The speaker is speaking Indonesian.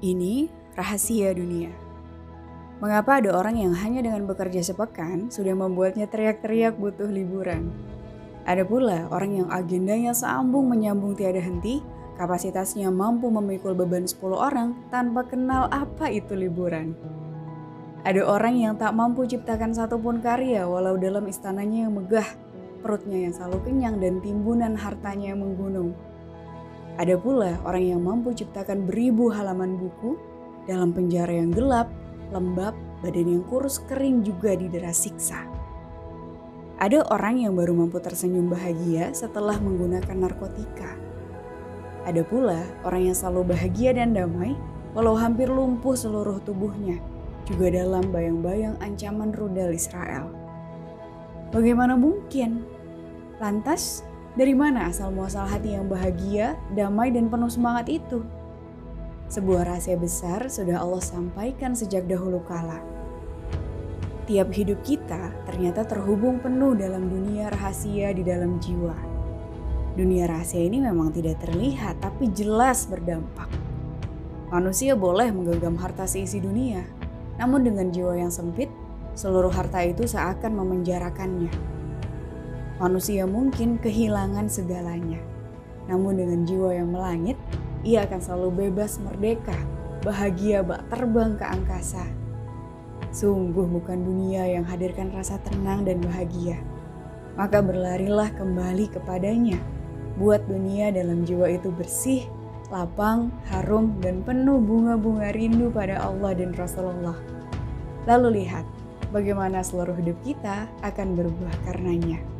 Ini rahasia dunia. Mengapa ada orang yang hanya dengan bekerja sepekan sudah membuatnya teriak-teriak butuh liburan? Ada pula orang yang agendanya sambung menyambung tiada henti, kapasitasnya mampu memikul beban 10 orang tanpa kenal apa itu liburan. Ada orang yang tak mampu ciptakan satupun karya walau dalam istananya yang megah, perutnya yang selalu kenyang dan timbunan hartanya yang menggunung. Ada pula orang yang mampu ciptakan beribu halaman buku dalam penjara yang gelap, lembab, badan yang kurus kering juga didera siksa. Ada orang yang baru mampu tersenyum bahagia setelah menggunakan narkotika. Ada pula orang yang selalu bahagia dan damai walau hampir lumpuh seluruh tubuhnya, juga dalam bayang-bayang ancaman rudal Israel. Bagaimana mungkin? Lantas, dari mana asal muasal hati yang bahagia, damai, dan penuh semangat itu? Sebuah rahasia besar sudah Allah sampaikan sejak dahulu kala. Tiap hidup kita ternyata terhubung penuh dalam dunia rahasia di dalam jiwa. Dunia rahasia ini memang tidak terlihat, tapi jelas berdampak. Manusia boleh menggenggam harta seisi dunia, namun dengan jiwa yang sempit, seluruh harta itu seakan memenjarakannya manusia mungkin kehilangan segalanya. Namun dengan jiwa yang melangit, ia akan selalu bebas merdeka, bahagia bak terbang ke angkasa. Sungguh bukan dunia yang hadirkan rasa tenang dan bahagia. Maka berlarilah kembali kepadanya. Buat dunia dalam jiwa itu bersih, lapang, harum, dan penuh bunga-bunga rindu pada Allah dan Rasulullah. Lalu lihat bagaimana seluruh hidup kita akan berubah karenanya.